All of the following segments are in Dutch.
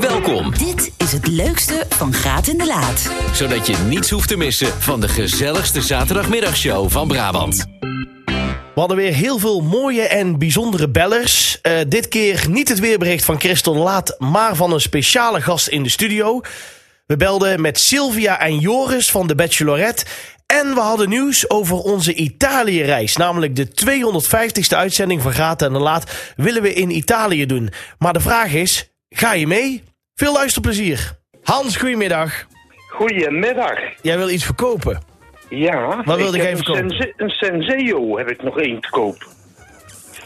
Welkom, Dit is het leukste van Graat in de Laat. zodat je niets hoeft te missen van de gezelligste zaterdagmiddagshow van Brabant. We hadden weer heel veel mooie en bijzondere bellers. Eh, dit keer niet het weerbericht van Christel Laat, maar van een speciale gast in de studio. We belden met Sylvia en Joris van de Bachelorette. En we hadden nieuws over onze Italië-reis. Namelijk de 250ste uitzending van Graat en de Laat willen we in Italië doen. Maar de vraag is, ga je mee? Veel luisterplezier. Hans, goedemiddag. Goedemiddag. Jij wil iets verkopen? Ja, Wat wilde heb even een, kopen? Sense- een Senseo heb ik nog één te koop.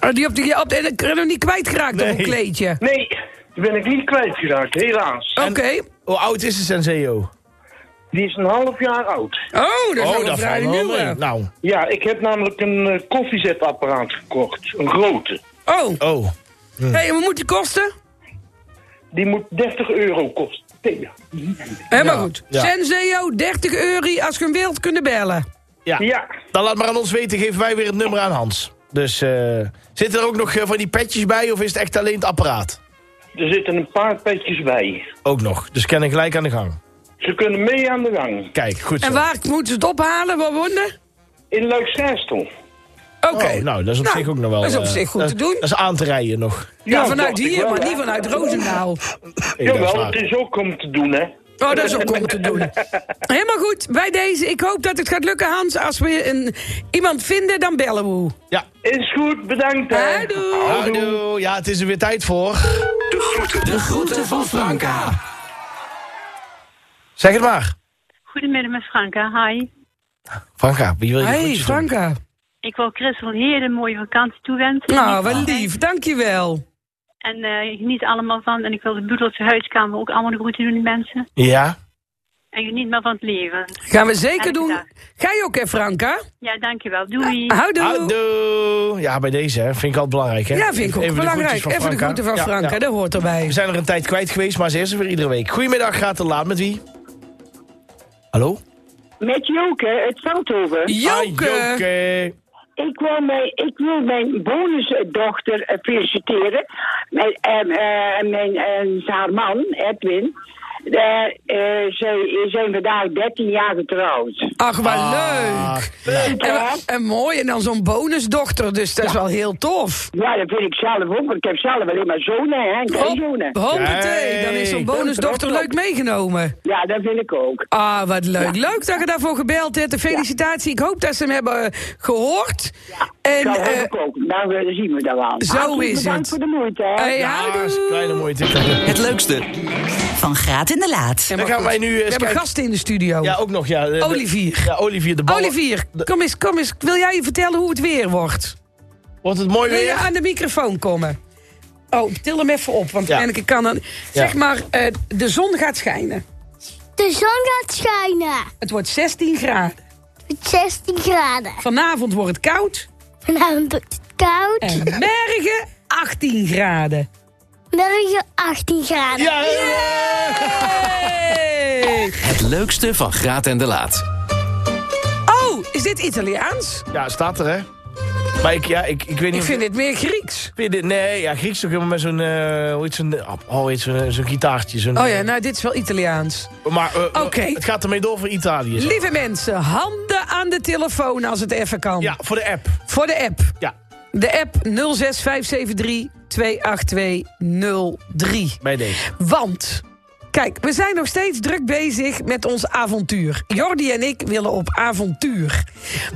Oh, die op de, op heb hem niet kwijtgeraakt op Nee. een kleedje. Nee, die ben ik niet kwijtgeraakt, helaas. Oké. Hoe oud is de Senseo? Die is een half jaar oud. Oh, dat is een dat vrij. Nou, Ja, ik heb namelijk een eh, koffiezetapparaat gekocht. Een grote. Oh, oh. hey, en wat moet die kosten? Die moet 30 euro kosten. Nee, Helemaal goed. ja. Senseo, 30 euro. Als je hem wilt, kunnen bellen. Ja. Ja, Dan laat maar aan ons weten, geven wij weer het nummer aan Hans. Dus eh, zitten er ook nog eh, van die petjes bij of is het echt alleen het apparaat? er zitten een paar petjes bij. Ook nog, dus kennen gelijk aan de gang. Ze kunnen mee aan de gang. Kijk, goed zo. En waar moeten ze het ophalen? Waar wonen? In Luiksgerstel. Oké. Oh, nou, dat is op Nou, zich ook nog wel... dat is op eh, zich goed te doen. Dat is aan te rijden nog. Ja, Ja, vanuit hier, wel, maar hè? niet vanuit Roosendaal. Nee, dat is Jawel, het is ook om te doen, hè. Oh, dat is ook om te doen. Helemaal goed. Bij deze, ik hoop dat het gaat lukken, Hans. Als we een, iemand vinden, dan bellen we. Ja. Is goed, bedankt, hè. Houdoe. Houdoe. Ja, het is er weer tijd voor. De groeten van Franka. Zeg het maar. Goedemiddag met Franka, hi. Franka, wie wil je Hey, groetjes doen? Ik wil Christel een hele mooie vakantie toewensen. Nou, wat lief. Dankjewel. En eh geniet allemaal van. En ik wil de Boedeltse huiskamer ook allemaal de groeten doen, die mensen. Ja. En geniet maar van het leven. Gaan we zeker doen. dag. Ga je ook, hè, Franka? Ja, dankjewel. Doei. Houdoe. Houdoe. Ja, bij deze hè. vind ik altijd belangrijk. Hè? Ja, vind ik ook Even de belangrijk. van Even de groeten van Ja, Franka, ja. dat hoort erbij. We zijn er een tijd kwijt geweest, maar ze is er weer iedere week. Goedemiddag, gaat te laat met wie? Hallo? Met Joke, het Veldhoven. Joke. Ah, Joke. Ik wil mijn, ik wil mijn bonusdochter eh, feliciteren. Mijn, eh, mijn, en haar man, Edwin. Eh, eh, zij zijn vandaag 13 jaar getrouwd. Ach, wat Ah, leuk. Leuk, hè? En, en mooi, en dan zo'n bonusdochter, dus dat is wel heel tof. Ja, dat vind ik zelf ook, want ik heb zelf alleen maar zonen hè, en kleinzonen. Hoppatee, dan is zo'n bonusdochter leuk meegenomen. Ja, dat vind ik ook. Ah, wat leuk. Leuk dat je daarvoor gebeld hebt. Een felicitatie. Ik hoop dat ze hem hebben eh, gehoord. En, Zo hoop eh, ik ook. Nou, eh, zien we dat wel. zo Hartelijk is bedankt het. voor de moeite, hè. hey, Ja, kleine moeite. Het leukste Van Graat in de Laat. Dan gaan wij nu We eens hebben kijken. gasten in de studio. Ja, ook nog, ja. Olivier. Ja, Olivier de Bal. Olivier, kom eens, kom eens. Wil jij je vertellen hoe het weer wordt? Wordt het mooi Wil je weer? aan de microfoon komen? Oh, til hem even op, want Ja. Enneke kan dan... Zeg maar, eh, de zon gaat schijnen. De zon gaat schijnen. Het wordt 16 graden. Met 16 graden. Vanavond wordt het koud. Vanavond wordt het koud. En morgen 18 graden. Morgen 18 graden. Ja! Het leukste van Graat en de Laat. Oh, is dit Italiaans? ja, staat er, hè? Maar ik, ja, ik, ik weet niet Ik vind dit meer Grieks. Vind dit- nee, ja, Grieks toch helemaal met zo'n, eh hoe heet zo'n, oh, heet zo'n, zo'n gitaartje. Zo'n, Oh ja, nou, dit is wel Italiaans. Maar Oké. het gaat ermee door voor Italië. Lieve mensen, handen aan de telefoon als het even kan. Ja, voor de app. Voor de app. Ja, De app 06573 28203. bij deze. Want, kijk, we zijn nog steeds druk bezig met ons avontuur. Jordi en ik willen op avontuur.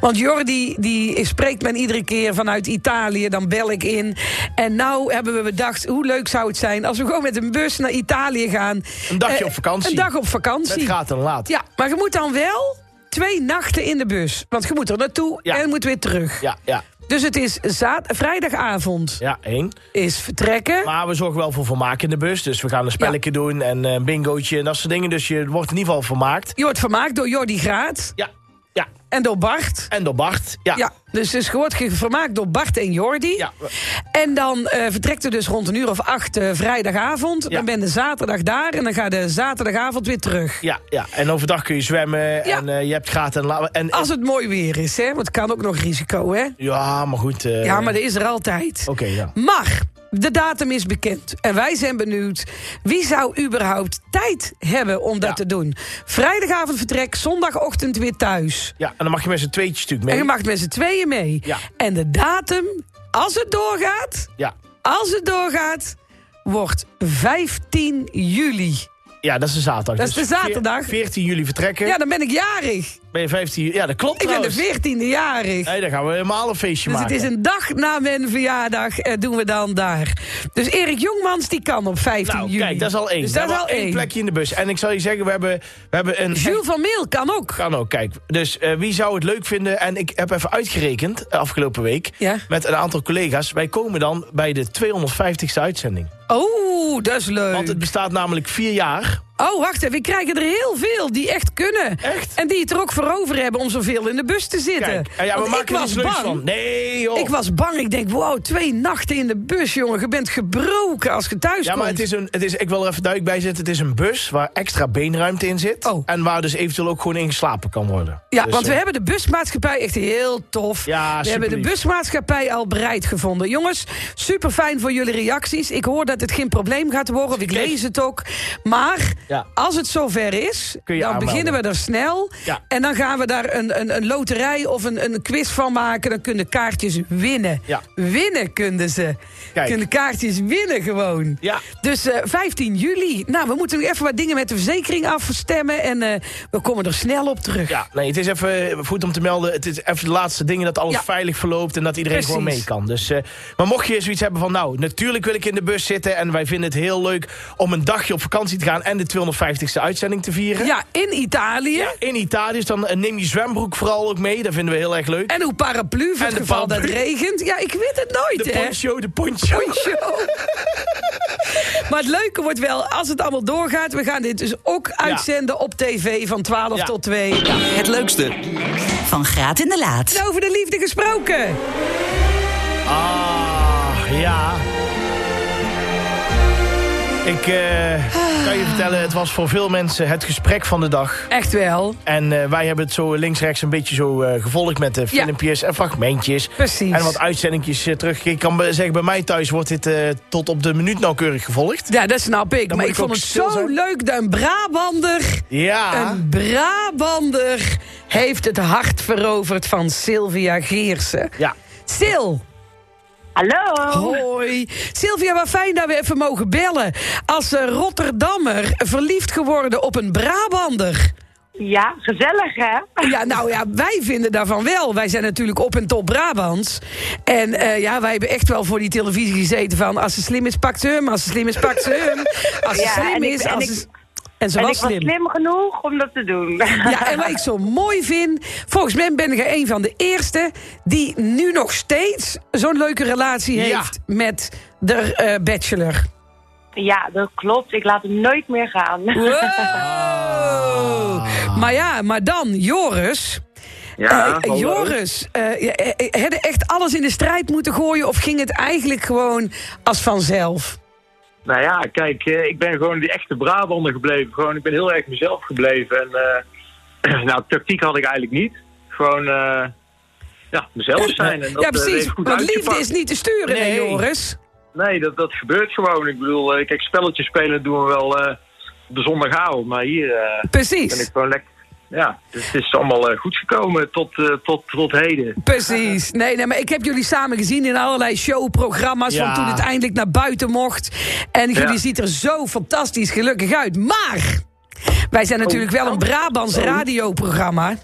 Want Jordi, die spreekt men iedere keer vanuit Italië, dan bel ik in. En nou hebben we bedacht, hoe leuk zou het zijn... als we gewoon met een bus naar Italië gaan. Een dagje Eh, op vakantie. Een dag op vakantie. Met gaat en laat. Ja, maar je moet dan wel twee nachten in de bus. Want je moet er naartoe Ja. en moet weer terug. Ja, ja, Dus het is vrijdagavond ja, één. is vertrekken. Maar we zorgen wel voor vermaak in de bus. Dus we gaan een spelletje doen en eh, een bingootje en dat soort dingen. Dus je wordt in ieder geval vermaakt. Je wordt vermaakt door Jordi Graat Ja, ja. en door Bart. En door Bart. Ja. Ja, dus het wordt ge- vermaakt door Bart en Jordi. Ja. En dan eh, vertrekt er dus rond een uur of acht eh, vrijdagavond. Ja. Dan ben je zaterdag daar en dan ga je zaterdagavond weer terug. Ja, ja, en overdag kun je zwemmen Ja. en eh, je hebt gaat en en, Als het mooi weer is, hè? Want het kan ook nog risico, hè? Ja, maar goed. Ja, maar dat is er altijd. Oké, ja. Maar de datum is bekend. En wij zijn benieuwd, wie zou überhaupt tijd hebben om dat Ja. te doen? Vrijdagavond vertrek, zondagochtend weer thuis. Ja, en dan mag je met z'n tweetjes natuurlijk En mee. je mag met z'n tweeën mee. Ja. En de datum, als het doorgaat, Ja. als het doorgaat, wordt 15 juli. ja, dat is de zaterdag. Dat is Dus de zaterdag. veer- 14 juli vertrekken. Ja, dan ben ik jarig. Ben je 15 juli? Ja, dat klopt Ik ben de trouwens. 14e jarig. Nee, dan gaan we helemaal een feestje Dus maken. het is een dag na mijn verjaardag eh, doen we dan daar. Dus Erik Jongmans die kan op 15 Nou, juli. kijk, dat is al één. Dus dat is al één één. plekje in de bus. En ik zal je zeggen, we hebben, we hebben een... Jules van Meel kan ook. Kan ook, kijk. Dus eh, wie zou het leuk vinden? En ik heb even uitgerekend, eh, afgelopen week... Ja. met een aantal collega's. Wij komen dan bij de 250ste uitzending. Oh, dat is leuk. Want het bestaat namelijk vier jaar. Oh, wacht even. We krijgen er heel veel die echt kunnen. Echt? En die het er ook voor over hebben om zoveel in de bus te zitten. Kijk, ja, we maken ik was leuks bang. van. Nee, joh. Ik was bang. Ik denk, wow, twee nachten in de bus, jongen. Je bent gebroken als je thuis Ja, komt. maar het is een, het is, ik wil er even duidelijk bij zetten. Het is een bus waar extra beenruimte in zit. Oh. En waar dus eventueel ook gewoon in geslapen kan worden. Ja, Dus, want we eh, hebben de busmaatschappij echt heel tof. Ja, we hebben de busmaatschappij al bereid gevonden. Jongens, super fijn voor jullie reacties. Ik hoor dat het geen probleem gaat worden. Ik lees het ook. Maar Ja. als het zover is, dan aanmelden. beginnen we er snel. Ja. En dan gaan we daar een, een, een loterij of een, een quiz van maken. Dan kunnen kaartjes winnen. Ja. Winnen kunnen ze. Kijk. Kunnen kaartjes winnen gewoon. Ja. Dus eh, 15 juli. Nou, we moeten nog even wat dingen met de verzekering afstemmen. En eh, we komen er snel op terug. Ja, nee, het is even goed om te melden. Het is even de laatste dingen dat alles veilig verloopt en dat iedereen Precies. gewoon mee kan. Dus, eh, maar mocht je zoiets hebben van, nou, natuurlijk wil ik in de bus zitten en wij vinden het heel leuk om een dagje op vakantie te gaan en de 250ste uitzending te vieren. Ja, in Italië. In Italië, dus dan eh, neem je zwembroek vooral ook mee. Dat vinden we heel erg leuk. En uw paraplu voor En het de geval dat het regent. Ja, ik weet het nooit, de hè. poncho, de poncho. Poncho. maar het leuke wordt wel, als het allemaal doorgaat... we gaan dit dus ook uitzenden op tv van 12 Ja. tot 2. Het leukste. Van Graat in de Laat. En over de liefde gesproken. Ah, ja. Ik eh, kan je vertellen, het was voor veel mensen het gesprek van de dag. Echt wel. En eh, wij hebben het zo links-rechts een beetje zo eh, gevolgd met de Ja. filmpjes en fragmentjes. Precies. En wat uitzendingjes terug. Ik kan zeggen, bij mij thuis wordt dit tot op de minuut nauwkeurig gevolgd. Ja, dat snap ik. Dan maar ik vond het zo zijn. leuk dat een Brabander... Ja. Een Brabander heeft het hart veroverd van Sylvia Geersen. Ja. Sil, Hallo. Hoi. Sylvia, wat fijn dat we even mogen bellen. Als eh, Rotterdammer verliefd geworden op een Brabander. Ja, gezellig hè? Ja, nou ja, wij vinden daarvan wel. Wij zijn natuurlijk op en top Brabants. En eh, ja, wij hebben echt wel voor die televisie gezeten van... als ze slim is, pakt ze hem. Als ze slim is, pakt ze hem. Als ze Ja, slim ik- is... als ze- en ze en was ik was slim. genoeg om dat te doen. Ja, en wat ik zo mooi vind... volgens mij ben je een van de eerste... die nu nog steeds zo'n leuke relatie Ja. heeft... met de eh, bachelor. Ja, dat klopt. Ik laat hem nooit meer gaan. Wow. Maar ja, maar dan, Joris... Ja, Eh. Joris, eh, je- eh, eh, had je echt alles in de strijd moeten gooien... of ging het eigenlijk gewoon als vanzelf? Nou ja, kijk, eh, ik ben gewoon die echte Brabander gebleven. Gewoon, ik ben heel erg mezelf gebleven. En eh, nou, tactiek had ik eigenlijk niet. Gewoon, eh, ja, mezelf zijn. En dat, ja, precies. goed Want liefde is niet te sturen, hè, Nee. Joris? Nee, dat, dat gebeurt gewoon. Ik bedoel, kijk, spelletjes spelen doen we wel eh, op de zondagavond. Maar hier ben ik gewoon lekker... Ja, dus het is allemaal eh, goed gekomen tot, eh, tot, tot heden. Precies. Nee, nee, maar ik heb jullie samen gezien in allerlei showprogramma's... Ja. van toen het eindelijk naar buiten mocht. En Ja. jullie ziet er zo fantastisch gelukkig uit. Maar wij zijn natuurlijk wel een Brabants radioprogramma.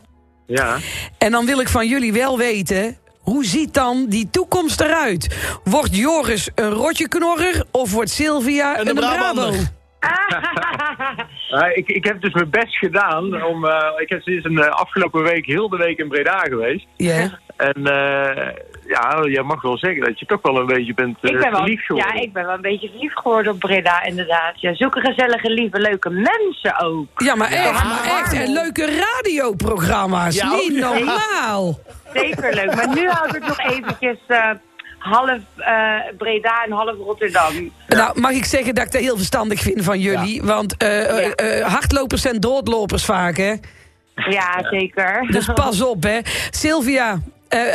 Ja. En dan wil ik van jullie wel weten... Hoe ziet dan die toekomst eruit? Wordt Joris een rotjeknorrer of wordt Sylvia En een, een. Brabo? Ja, ik, ik heb dus mijn best gedaan. Om, eh, ik heb sinds een eh, afgelopen week heel de week in Breda geweest. Ja. En eh, ja, je mag wel zeggen dat je toch wel een beetje bent ik ben wel, verliefd geworden. ja, ik ben wel een beetje verliefd geworden op Breda, inderdaad. Ja, zulke gezellige, lieve, leuke mensen ook. Ja, maar echt, maar echt. En leuke radioprogramma's. Ja, Niet ja. normaal. Zeker leuk. Maar nu houdt het nog eventjes eh, half eh, Breda en half Rotterdam. Nou, mag ik zeggen dat ik dat heel verstandig vind van jullie? Want eh, eh, Ja. hardlopers zijn doodlopers vaak, hè? Ja, zeker. Dus pas op, hè. Sylvia,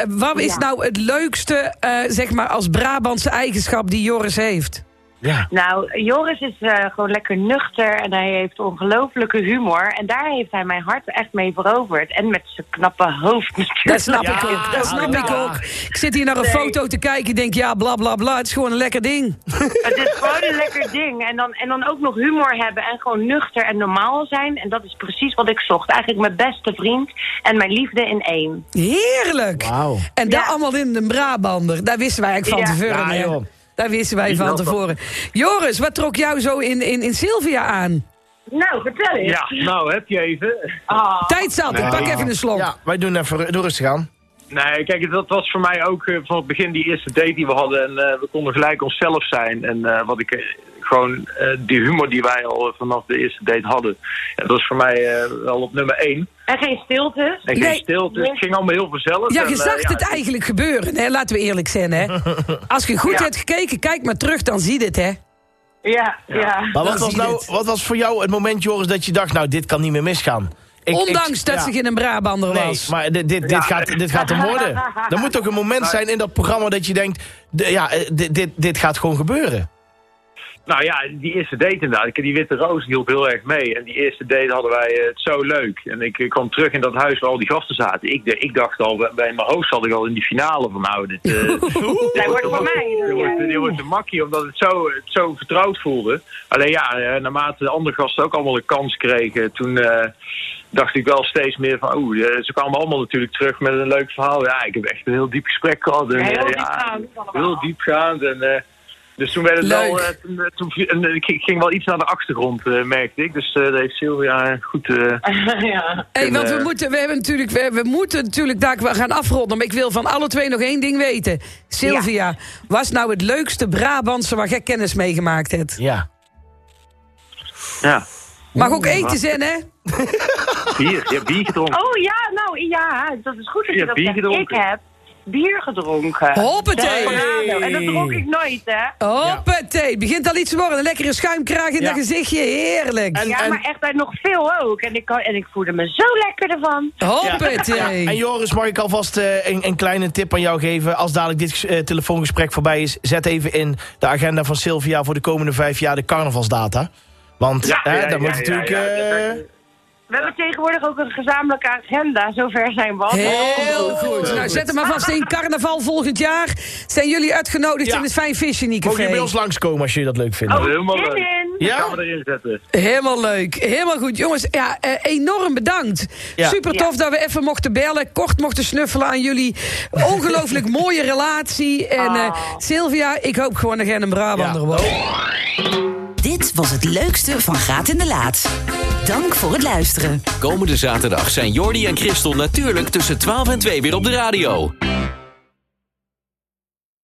wat is nou het leukste, zeg maar, als Brabantse eigenschap die Joris heeft? Ja. Nou, Joris is eh, gewoon lekker nuchter en hij heeft ongelofelijke humor. En daar heeft hij mijn hart echt mee veroverd. En met zijn knappe hoofd natuurlijk. Dat snap Ja, ik ook. Dat snap ja. ik ook. Ik zit hier naar een Nee. foto te kijken. Ik denk, ja, bla bla bla. Het is gewoon een lekker ding. Het is gewoon een lekker ding. En dan, en dan ook nog humor hebben en gewoon nuchter en normaal zijn. En dat is precies wat ik zocht. Eigenlijk mijn beste vriend en mijn liefde in één. Heerlijk. Wauw. En dat Ja. allemaal in een Brabander. Daar wisten wij eigenlijk van Ja. tevoren. Ja, joh. Daar wisten wij van. tevoren. Joris, wat trok jou zo in, in, in Sylvia aan? Nou, vertel eens. Ja, nou heb je even. Ah. Tijd zat. Ik pak even een slok. Ja, wij doen even doe rustig aan. Nee, kijk, dat was voor mij ook eh, van het begin die eerste date die we hadden. En eh, we konden gelijk onszelf zijn. En eh, wat ik gewoon, eh, die humor die wij al vanaf de eerste date hadden. Ja, dat was voor mij eh, wel op nummer één. En geen stiltes. En geen Nee. stilte. Het ging allemaal heel vanzelf. Ja, En, je zag ja, het eigenlijk gebeuren, hè? laten we eerlijk zijn. Hè? Als je goed Ja. hebt gekeken, kijk maar terug, dan zie je het. Hè? Ja, ja. Maar wat was, nou, wat was voor jou het moment, Joris, dat je dacht, nou, dit kan niet meer misgaan? Ik- ik- Ondanks dat ja. ze geen een Brabander Nee, was. maar dit, dit, dit, gaat, dit gaat hem worden. Er moet toch een moment zijn in dat programma dat je denkt... de- ja, eh, dit, dit, dit gaat gewoon gebeuren. Nou ja, die eerste date inderdaad. Die witte roos hielp heel erg mee. En die eerste date hadden wij eh, het zo leuk. En ik eh, kwam terug in dat huis waar al die gasten zaten. Ik, ik dacht al, bij mijn hoofd zat ik al in die finale van nou, dit, eh, wordt voor mij. dit, wordt, dit wordt een makkie, omdat het zo, het zo vertrouwd voelde. Alleen ja, eh, naarmate de andere gasten ook allemaal een kans kregen, toen eh, dacht ik wel steeds meer van, oeh, eh, ze kwamen allemaal natuurlijk terug met een leuk verhaal. Ja, ik heb echt een heel diep gesprek gehad. En, Heel eh, diepgaand. Heel diepgaand. En, eh, dus toen werd het Leuk. wel, eh, toen, eh, toen, eh, ik ging- wel iets naar de achtergrond, eh, merkte ik. Dus eh dat heeft Sylvia goed... eh, ja. Hey, want we moeten, we, hebben natuurlijk, we, we moeten natuurlijk daar we gaan afronden. Maar ik wil van alle twee nog één ding weten. Sylvia, was nou het leukste Brabantse waar jij kennis mee gemaakt hebt? Ja. ja, Mag ook eten zijn, hè? bier. Je hebt bier gedronken. Oh ja, nou ja, dat is goed dat je Je dat hebt bier zegt. Ik gedronken. heb bier gedronken. Hoppatee. En dat dronk ik nooit, hè. Hoppatee, het begint al iets te worden. Een lekkere schuimkraag in Ja. dat gezichtje, heerlijk. En- Ja, maar echt uit nog veel ook. En ik, kan- en ik voelde me zo lekker ervan. Hoppatee. En Joris, mag ik alvast eh, een, een kleine tip aan jou geven? Als dadelijk dit eh, telefoongesprek voorbij is... zet even in de agenda van Sylvia voor de komende vijf jaar de carnavalsdata. Want Ja, hè, ja, dat ja, moet ja, natuurlijk... ja, eh. We hebben tegenwoordig ook een gezamenlijke agenda. Zover zijn we al. Heel goed. Nou, zet hem maar vast in. Carnaval volgend jaar. Zijn jullie uitgenodigd Ja. in het Fijn Visje Mogen je bij ons langskomen als jullie dat leuk vinden? Oh, Helemaal leuk. in. Ja? Gaan we erin zetten. Helemaal leuk. Helemaal goed. Jongens, ja, eh, enorm bedankt. Ja. Super tof dat we even mochten bellen. Kort mochten snuffelen aan jullie. Ongelooflijk mooie relatie. En eh, Sylvia, ik hoop gewoon dat jij een Brabander Ja. wordt. Dit was het leukste van Graat in de Laat. Dank voor het luisteren. Komende zaterdag zijn Jordi en Christel natuurlijk tussen 12 en 2 weer op de radio.